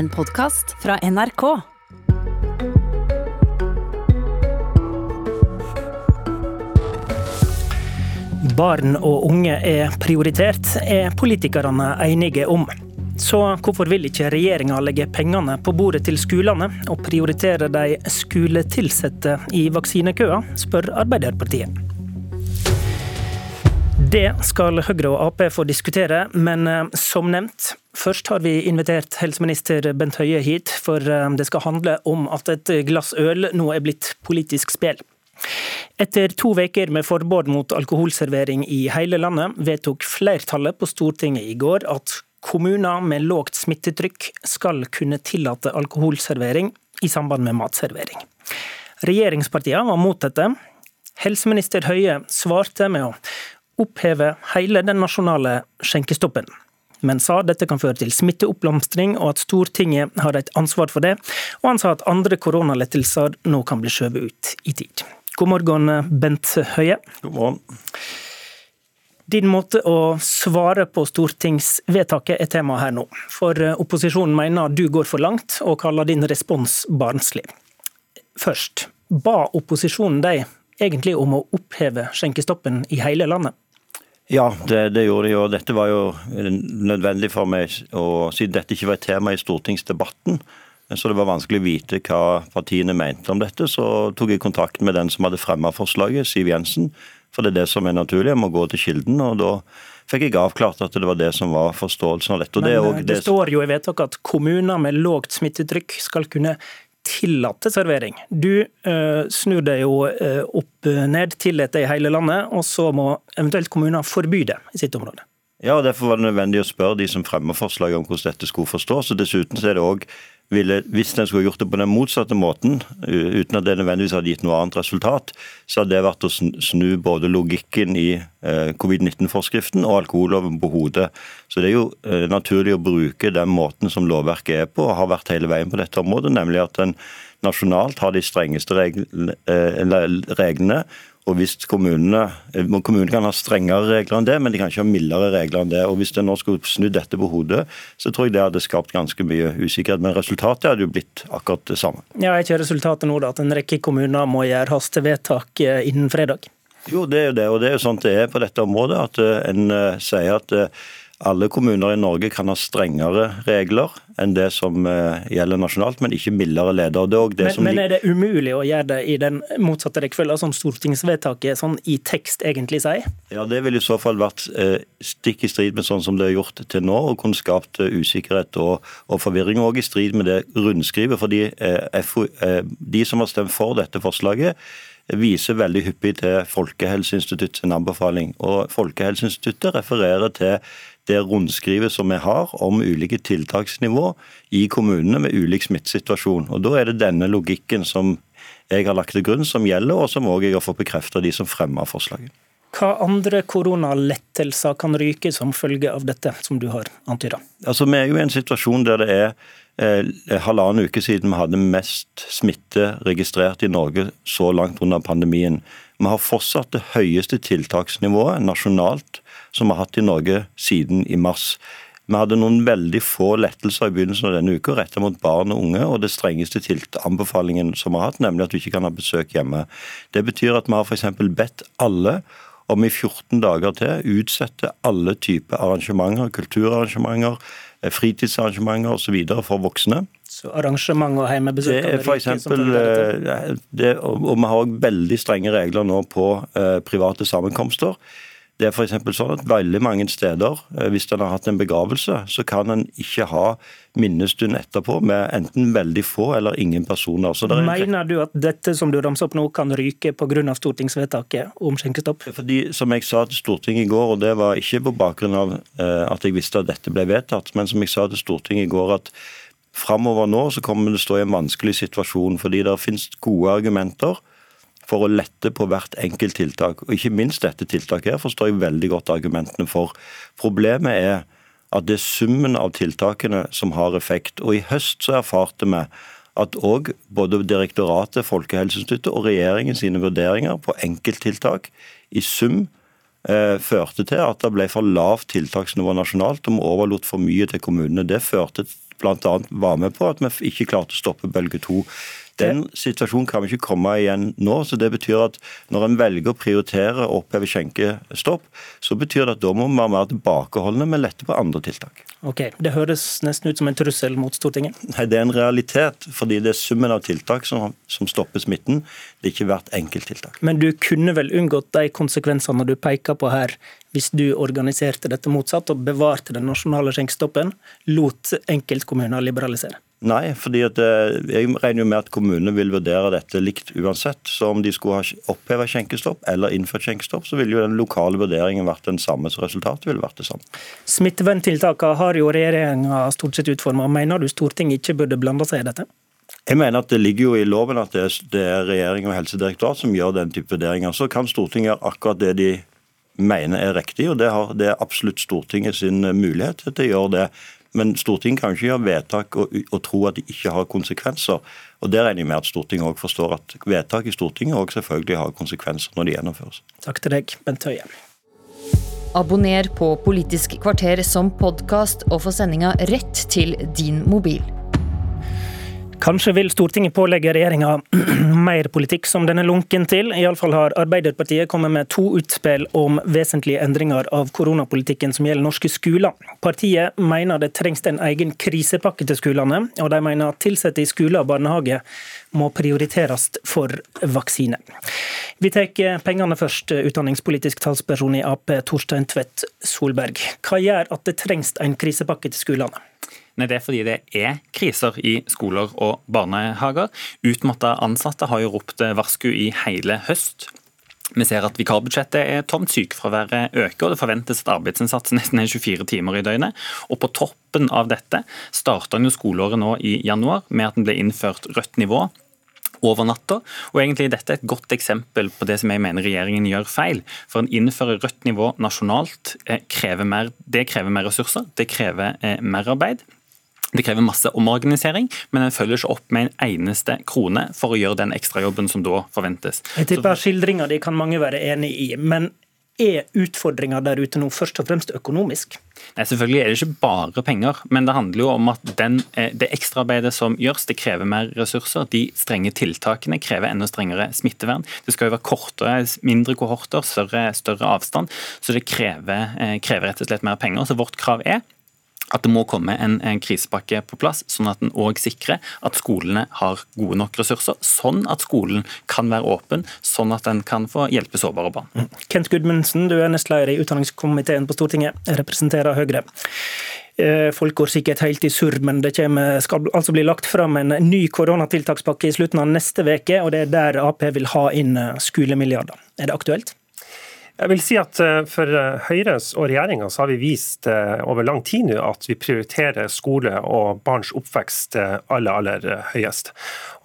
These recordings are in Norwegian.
En podkast fra NRK. Barn og unge er prioritert, er politikerne enige om. Så hvorfor vil ikke regjeringa legge pengene på bordet til skolene og prioritere de skoletilsatte i vaksinekøa, spør Arbeiderpartiet. Det skal Høyre og Ap få diskutere, men eh, som nevnt, først har vi invitert helseminister Bent Høie hit, for eh, det skal handle om at et glass øl nå er blitt politisk spill. Etter to uker med forbud mot alkoholservering i hele landet, vedtok flertallet på Stortinget i går at kommuner med lågt smittetrykk skal kunne tillate alkoholservering i samband med matservering. Regjeringspartiene var mot dette. Helseminister Høie svarte med å oppheve hele den nasjonale skjenkestoppen, men sa dette kan føre til smitteoppblomstring og at Stortinget har et ansvar for det. Og han sa at andre koronalettelser nå kan bli skjøvet ut i tid. God morgen, Bent Høie. God morgen. Din måte å svare på stortingsvedtaket er tema her nå. For opposisjonen mener du går for langt, og kaller din respons barnslig. Først, ba opposisjonen deg egentlig om å oppheve skjenkestoppen i hele landet? Ja, det, det, gjorde de. og Dette var jo nødvendig for meg, og siden dette ikke var et tema i stortingsdebatten, så det var vanskelig å vite hva partiene mente om dette, så tok jeg kontakt med den som hadde fremmet forslaget, Siv Jensen, for det er det som er naturlig. Jeg må gå til kilden. og da fikk jeg avklart at det var det som var forståelsen av dette. Men det, det, det står jo i vedtaket at kommuner med lågt smittetrykk skal kunne tillate servering. Du uh, snur det jo uh, opp ned, tillater det i hele landet, og så må eventuelt kommuner forby det i sitt område. Ja, og Derfor var det nødvendig å spørre de som fremmer forslaget om hvordan dette skulle forstås. og Dessuten så er det også ville, hvis en skulle gjort det på den motsatte måten, uten at det nødvendigvis hadde gitt noe annet resultat, så hadde det vært å snu både logikken i eh, covid-19-forskriften og alkoholloven på hodet. Så det er jo eh, naturlig å bruke den måten som lovverket er på, og har vært hele veien på dette området, nemlig at en nasjonalt har de strengeste eh, reglene og hvis kommunene, eh, kommunene kan ha strengere regler enn det, men de kan ikke ha mildere regler enn det. og Hvis en nå skulle snudd dette på hodet, så tror jeg det hadde skapt ganske mye usikkerhet. Men resultatet hadde jo blitt akkurat det samme. Ja, Er ikke resultatet nå da at en rekke kommuner må gjøre hastevedtak eh, innen fredag? Jo, det er jo det. Og det er jo sånn det er på dette området. At eh, en sier at alle kommuner i Norge kan ha strengere regler enn det som eh, gjelder nasjonalt, men ikke mildere leder. Er, men, men, er det umulig å gjøre det i den motsatte rekkefølgen, som stortingsvedtaket sånn i tekst egentlig sier? Ja, Det ville i så fall vært eh, stikk i strid med sånn som det er gjort til nå, og kunne skapt eh, usikkerhet og, og forvirring. Og i strid med det rundskrivet. fordi FO, de som har stemt for dette forslaget, viser veldig hyppig til Folkehelseinstituttets anbefaling. Og Folkehelseinstituttet refererer til det rundskrivet som vi har om ulike tiltaksnivå i kommunene med ulik smittesituasjon. Og Da er det denne logikken som jeg har lagt til grunn, som gjelder, og som også jeg har fått bekreftet av de som fremmer forslaget. Hva andre koronalettelser kan ryke som følge av dette, som du har antyda? Altså, vi er jo i en situasjon der det er eh, halvannen uke siden vi hadde mest smitte registrert i Norge så langt under pandemien. Vi har fortsatt det høyeste tiltaksnivået nasjonalt som vi har hatt i Norge siden i mars. Vi hadde noen veldig få lettelser i begynnelsen av denne uka rettet mot barn og unge, og det strengeste anbefalingen som vi har hatt, nemlig at du ikke kan ha besøk hjemme. Det betyr at vi har f.eks. bedt alle om i 14 dager til utsette alle typer arrangementer, kulturarrangementer, eh, fritidsarrangementer osv. for voksne. Så arrangement og hjemmebesøk? Det er for eksempel, eh, det, og vi har også veldig strenge regler nå på eh, private sammenkomster. Det er f.eks. sånn at veldig mange steder, eh, hvis en har hatt en begravelse, så kan en ikke ha minnestund etterpå med enten veldig få eller ingen personer. Mener du at dette som du ramser opp nå kan ryke pga. stortingsvedtaket om skjenkestopp? Fordi, Som jeg sa til Stortinget i går, og det var ikke på bakgrunn av eh, at jeg visste at dette ble vedtatt, men som jeg sa til Stortinget i går at framover nå så kommer det å stå i en vanskelig situasjon, fordi det finnes gode argumenter for å lette på hvert enkelt tiltak. Og Ikke minst dette tiltaket her forstår jeg veldig godt argumentene for. Problemet er at det er summen av tiltakene som har effekt. Og I høst så erfarte vi at òg både direktoratet, Folkehelseinstituttet og regjeringen sine vurderinger på enkelttiltak i sum eh, førte til at det ble for lavt tiltaksnivå nasjonalt, og vi overlot for mye til kommunene. Det førte bl.a. var med på at vi ikke klarte å stoppe bølge to. Den situasjonen kan vi ikke komme igjen nå. så Det betyr at når en velger å prioritere å oppheve skjenkestopp, så betyr det at da må vi være mer tilbakeholdne med lette på andre tiltak. Ok, Det høres nesten ut som en trussel mot Stortinget? Nei, Det er en realitet, fordi det er summen av tiltak som, som stopper smitten. Det er ikke hvert enkelttiltak. Men du kunne vel unngått de konsekvensene du peker på her, hvis du organiserte dette motsatt og bevarte den nasjonale skjenkestoppen, lot enkeltkommuner liberalisere? Nei, fordi at eh, jeg regner jo med at kommunene vil vurdere dette likt uansett. Så om de skulle ha oppheva skjenkestopp eller innført skjenkestopp, så ville jo den lokale vurderingen vært den samme. Så resultatet ville vært det samme. Smitteverntiltakene har jo regjeringa stort sett utforma. Mener du Stortinget ikke burde blande seg i dette? Jeg mener at Det ligger jo i loven at det er, det er regjering og helsedirektorat som gjør den type vurderinger. Så kan Stortinget gjøre akkurat det de mener er riktig, og det, har, det er absolutt Stortinget sin mulighet til å gjøre det. Men Stortinget kan ikke gjøre vedtak og, og, tro at de ikke har konsekvenser. Og Det regner jeg med at Stortinget også forstår at vedtak i Stortinget også selvfølgelig har konsekvenser når de gjennomføres. Takk til deg, Bent Høie. Abonner på Politisk kvarter som podkast og få sendinga rett til din mobil. Kanskje vil Stortinget pålegge regjeringa mer politikk som den er lunken til. Iallfall har Arbeiderpartiet kommet med to utspill om vesentlige endringer av koronapolitikken som gjelder norske skoler. Partiet mener det trengs en egen krisepakke til skolene, og de mener at ansatte i skoler og barnehage må prioriteres for vaksine. Vi tar pengene først, utdanningspolitisk talsperson i Ap, Torstein Tvedt Solberg. Hva gjør at det trengs en krisepakke til skolene? Nei, Det er fordi det er kriser i skoler og barnehager. Utmatta ansatte har jo ropt varsku i hele høst. Vi ser at vikarbudsjettet er tomt, sykefraværet øker, og det forventes at arbeidsinnsatsen nesten er 24 timer i døgnet. Og på toppen av dette starta skoleåret nå i januar med at den ble innført rødt nivå over natta. Og egentlig dette er et godt eksempel på det som jeg mener regjeringen gjør feil. For en innfører rødt nivå nasjonalt, eh, krever mer, det krever mer ressurser, det krever eh, merarbeid. Det krever masse omorganisering, men en følger ikke opp med en eneste krone for å gjøre den ekstrajobben som da forventes. Jeg tipper Skildringa di kan mange være enig i, men er utfordringa der ute nå først og fremst økonomisk? Nei, Selvfølgelig er det ikke bare penger, men det handler jo om at den, eh, det ekstraarbeidet som gjøres, det krever mer ressurser. De strenge tiltakene krever enda strengere smittevern. Det skal jo være kortere, mindre kohorter, større, større avstand. Så det krever, eh, krever rett og slett mer penger. Så vårt krav er at det må komme en, en krisepakke på plass, sånn at en òg sikrer at skolene har gode nok ressurser. Sånn at skolen kan være åpen, sånn at en kan få hjelpe sårbare barn. Mm. Kent Gudmundsen, du er nestleder i utdanningskomiteen på Stortinget, representerer Høyre. Eh, folk går sikkert helt i surr, men det kommer, skal altså bli lagt fram en ny koronatiltakspakke i slutten av neste uke, og det er der Ap vil ha inn eh, skolemilliarder. Er det aktuelt? Jeg vil si at eh, For eh, Høyres og regjeringa har vi vist eh, over lang tid nå at vi prioriterer skole og barns oppvekst aller, aller høyest.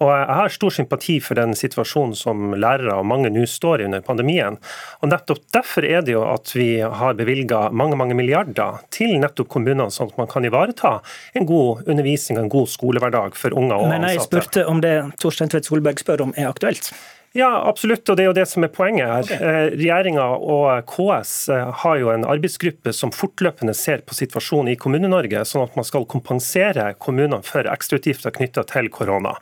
Og Jeg har stor sympati for den situasjonen som lærere og mange nå står i under pandemien. Og Nettopp derfor er det jo at vi har bevilga mange mange milliarder til nettopp kommunene, sånn at man kan ivareta en god undervisning og en god skolehverdag for unger og ansatte. Men jeg spurte om det Torstein Tvedt Solberg spør om er aktuelt? Ja, absolutt, og det er jo det som er poenget her. Okay. Eh, regjeringa og KS eh, har jo en arbeidsgruppe som fortløpende ser på situasjonen i Kommune-Norge, sånn at man skal kompensere kommunene for ekstrautgifter knytta til korona.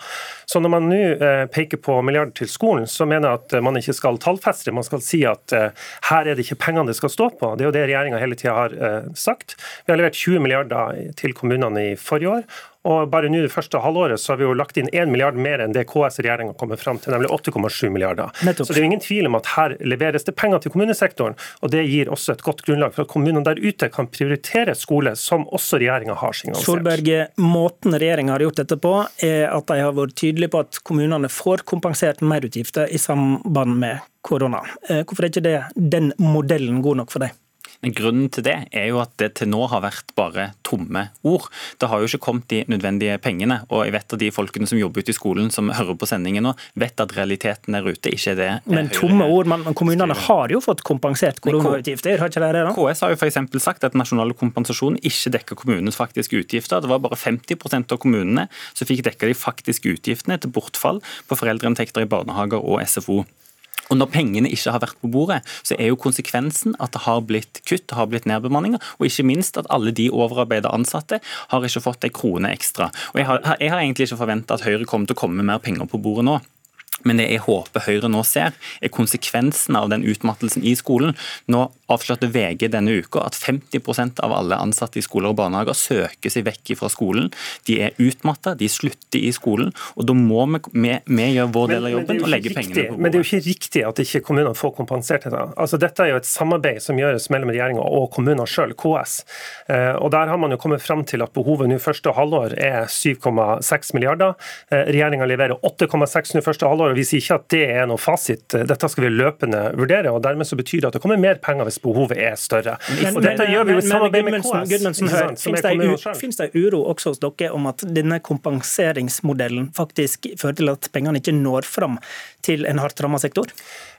Så når man nå eh, peker på milliarder til skolen, så mener jeg at man ikke skal tallfeste Man skal si at her er det ikke pengene det skal stå på. Det er jo det regjeringa hele tida har sagt. Vi har levert 20 milliarder til kommunene i forrige år. Og bare nå det første halvåret så har vi jo lagt inn 1 milliard mer enn det KS-regjeringa kommer fram til, nemlig 8,7 milliarder. Nettopp. Så det er jo ingen tvil om at her leveres det penger til kommunesektoren, og det gir også et godt grunnlag for at kommunene der ute kan prioritere skole, som også regjeringa har signalisert. Solberg, måten regjeringa har gjort dette på, er at de har vært tydelige på at kommunene får kompensert merutgifter i samband med korona. Eh, hvorfor er ikke det, den modellen god nok for deg? Men Grunnen til det er jo at det til nå har vært bare tomme ord. Det har jo ikke kommet de nødvendige pengene. Og jeg vet at de folkene som jobber ute i skolen som hører på sendingen nå, vet at realiteten der ute ikke er det. Men tomme ord, men kommunene har jo fått kompensert koronautgifter, har ikke de det? da? KS har jo f.eks. sagt at nasjonal kompensasjon ikke dekker kommunens faktiske utgifter. Det var bare 50% av kommunene som fikk dekka de faktiske utgiftene til bortfall på foreldreinntekter i barnehager og SFO. Og Når pengene ikke har vært på bordet, så er jo konsekvensen at det har blitt kutt, det har blitt nedbemanninger, og ikke minst at alle de overarbeidede ansatte har ikke fått en krone ekstra. Og Jeg har, jeg har egentlig ikke forventa at Høyre kommer til å komme med mer penger på bordet nå. Men det jeg håper Høyre nå ser, er konsekvensen av den utmattelsen i skolen. Nå avslørte VG denne uka at 50% av alle ansatte i skoler og barnehager søker seg vekk fra skolen. De er utmatta, de slutter i skolen. og Da må vi, vi, vi gjøre vår del av jobben og legge riktig, pengene på bordet. Men det er jo ikke riktig at ikke kommunene får kompensert dette. Altså, dette er jo et samarbeid som gjøres mellom regjeringa og kommunene sjøl, KS. Eh, og Der har man jo kommet fram til at behovet nå første halvår er 7,6 milliarder. Eh, regjeringa leverer 8,6 nå første halvår og Vi sier ikke at det er noe fasit. Dette skal vi løpende vurdere. og Dermed så betyr det at det kommer mer penger hvis behovet er større. Men, og Dette gjør vi jo i samarbeid med KS. Gudmundsen, hør, er det, det uro også hos dere om at denne kompenseringsmodellen faktisk fører til at pengene ikke når fram til en hardt rammet sektor?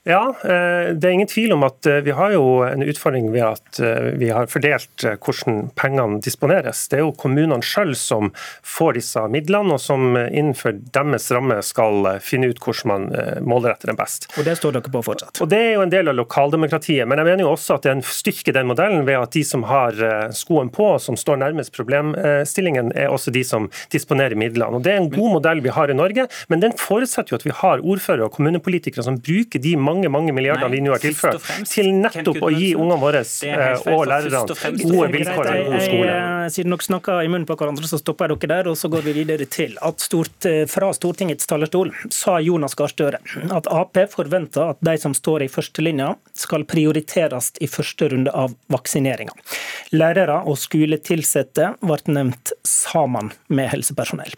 Ja, eh, det er ingen tvil om at eh, vi har jo en utfordring ved at eh, vi har fordelt hvordan pengene disponeres. Det er jo kommunene selv som får disse midlene, og som innenfor deres ramme skal finne ut hvordan man målretter dem best. Og det står dere på fortsatt. Og Det er jo en del av lokaldemokratiet, men jeg mener jo også at det er en styrke den modellen ved at de som har skoen på, som står nærmest problemstillingen, er også de som disponerer midlene. Og Det er en god modell vi har i Norge, men den forutsetter jo at vi har ordførere og kommunepolitikere som bruker de mange mange milliardene Nei, vi nå har tilført, fremst, til nettopp å gi ungene våre eh, og lærerne gode vilkår og god skole. jeg- Siden dere snakker i munnen på hverandre, så stopper jeg dere der. Og så går vi videre til at stort, eh, fra Stortingets talerstol sa Jonas Gahr Støre at Ap forventer at de som står i førstelinja, skal prioriteres i første runde av vaksineringa. Lærere og skoletilsatte ble nevnt sammen med helsepersonell.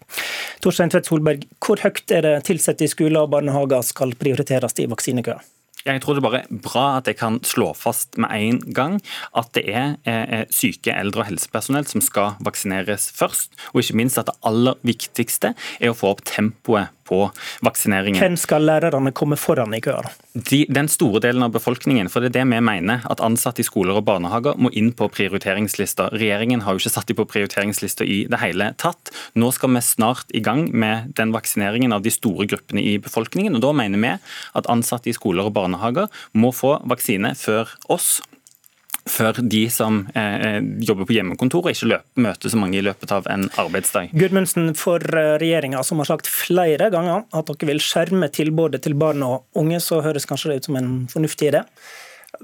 Torstein Tvedt Solberg, hvor høyt er det tilsatte i skoler og barnehager skal prioriteres i vaksinekøa? Jeg tror det bare er bra at jeg kan slå fast med en gang at det er eh, syke, eldre og helsepersonell som skal vaksineres først. Og ikke minst at det aller viktigste er å få opp tempoet på vaksineringen. Hvem skal lærerne komme foran i køen? De, den store delen av befolkningen, for det er det vi mener, at ansatte i skoler og barnehager må inn på prioriteringslista. Regjeringen har jo ikke satt dem på prioriteringslista i det hele tatt. Nå skal vi snart i gang med den vaksineringen av de store gruppene i befolkningen. og Da mener vi at ansatte i skoler og barnehager må få vaksine før oss. Før de som eh, jobber på hjemmekontor og ikke løp, møter så mange i løpet av en arbeidsdag. Gudmundsen, for regjeringa som har sagt flere ganger at dere vil skjerme tilbudet til barn og unge, så høres kanskje det ut som en fornuftig idé?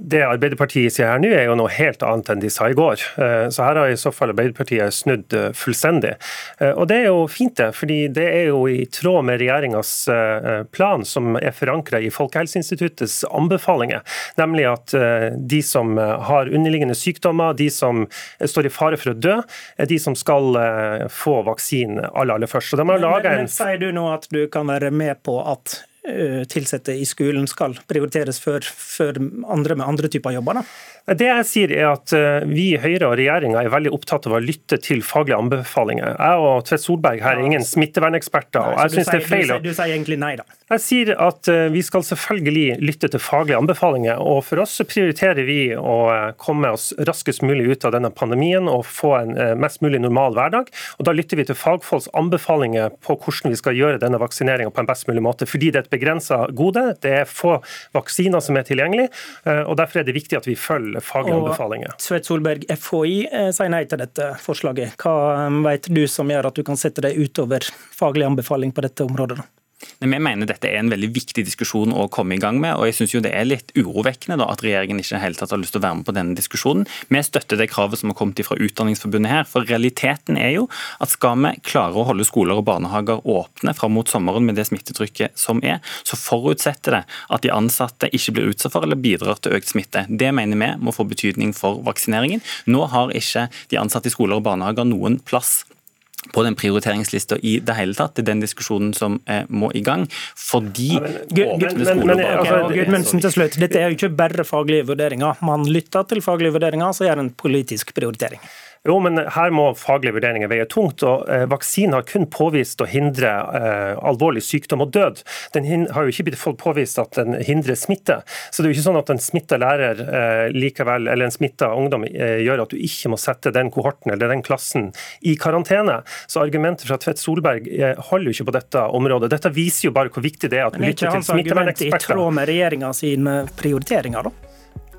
Det Arbeiderpartiet sier her nå, er jo noe helt annet enn de sa i går. Eh, Så her har i så fall Arbeiderpartiet snudd eh, fullstendig. Eh, Og det er jo fint, det. fordi det er jo i tråd med regjeringas plan, som er forankra i Folkehelseinstituttets anbefalinger. Nemlig at de som har underliggende sykdommer, de som står i fare for å dø, er de som skal få vaksinen aller, aller først. Så de har laga en men sier du nå at du kan være med på at uh, tilsatte i skolen skal prioriteres før, før andre med andre typer jobber? da? Det jeg sier er at eh, Vi i Høyre og regjeringa er veldig opptatt av å lytte til faglige anbefalinger. Jeg og Tvedt Solberg her er ingen smitteverneksperter. og jeg synes synes det er feil. Du, sier- du sier egentlig nei, da? Jeg sier at eh, vi skal selvfølgelig lytte til faglige anbefalinger. og For oss prioriterer vi å eh, komme oss raskest mulig ut av denne pandemien og få en mest mulig normal hverdag. og Da lytter vi til fagfolks anbefalinger på hvordan vi skal gjøre denne vaksineringa på en best mulig måte. Fordi det er et begrensa gode. Det er få vaksiner som er tilgjengelig. og Derfor er det viktig at vi følger faglige Og- anbefalinger. Tvedt Solberg, FHI eh, sier nei til dette forslaget. Hva eh, vet du som gjør at du kan sette deg utover faglig anbefaling på dette området? da? Men Vi mener dette er en veldig viktig diskusjon å komme i gang med. og jeg synes jo Det er litt urovekkende da, at regjeringen ikke helt tatt har lyst til å være med på denne diskusjonen. Vi støtter det kravet som har kommet fra Utdanningsforbundet her. for Realiteten er jo at skal vi klare å holde skoler og barnehager åpne fram mot sommeren med det smittetrykket som er, så forutsetter det at de ansatte ikke blir utsatt for eller bidrar til økt smitte. Det mener vi må få betydning for vaksineringen. Nå har ikke de ansatte i skoler og barnehager noen plass på den prioriteringslista i det hele tatt. Det er den diskusjonen som eh, må i gang. Fordi Gud- åpne men- men- altså, Gudmundsen til slutt. Dette er jo ikke bare faglige vurderinger. Man lytter til faglige vurderinger, så gjør en politisk prioritering. Jo, men her må faglige vurderinger veie tungt. og eh, Vaksinen har kun påvist å hindre eh, alvorlig sykdom og død. Den har jo ikke blitt påvist at den hindrer smitte. Så det er jo ikke sånn at en smitta lærer eh, likevel, eller en smitta ungdom eh, gjør at du ikke må sette den kohorten eller den klassen i karantene. Så argumentet fra Tvedt Solberg holder jo ikke på dette området. Dette viser jo bare hvor viktig det er at du lytter til smitteverneksperter. Men er ikke hans argument i tråd med regjeringa sine prioriteringer, da?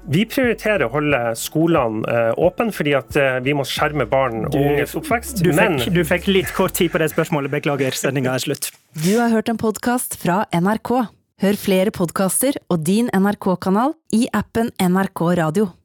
Vi prioriterer å holde skolene eh, åpne, fordi at eh, vi må skjerme barn og unges oppvekst. Du fikk, du fikk litt kort tid på det spørsmålet, beklager. Sendinga er slutt. Du har hørt en podkast fra NRK. Hør flere podkaster og din NRK-kanal i appen NRK Radio.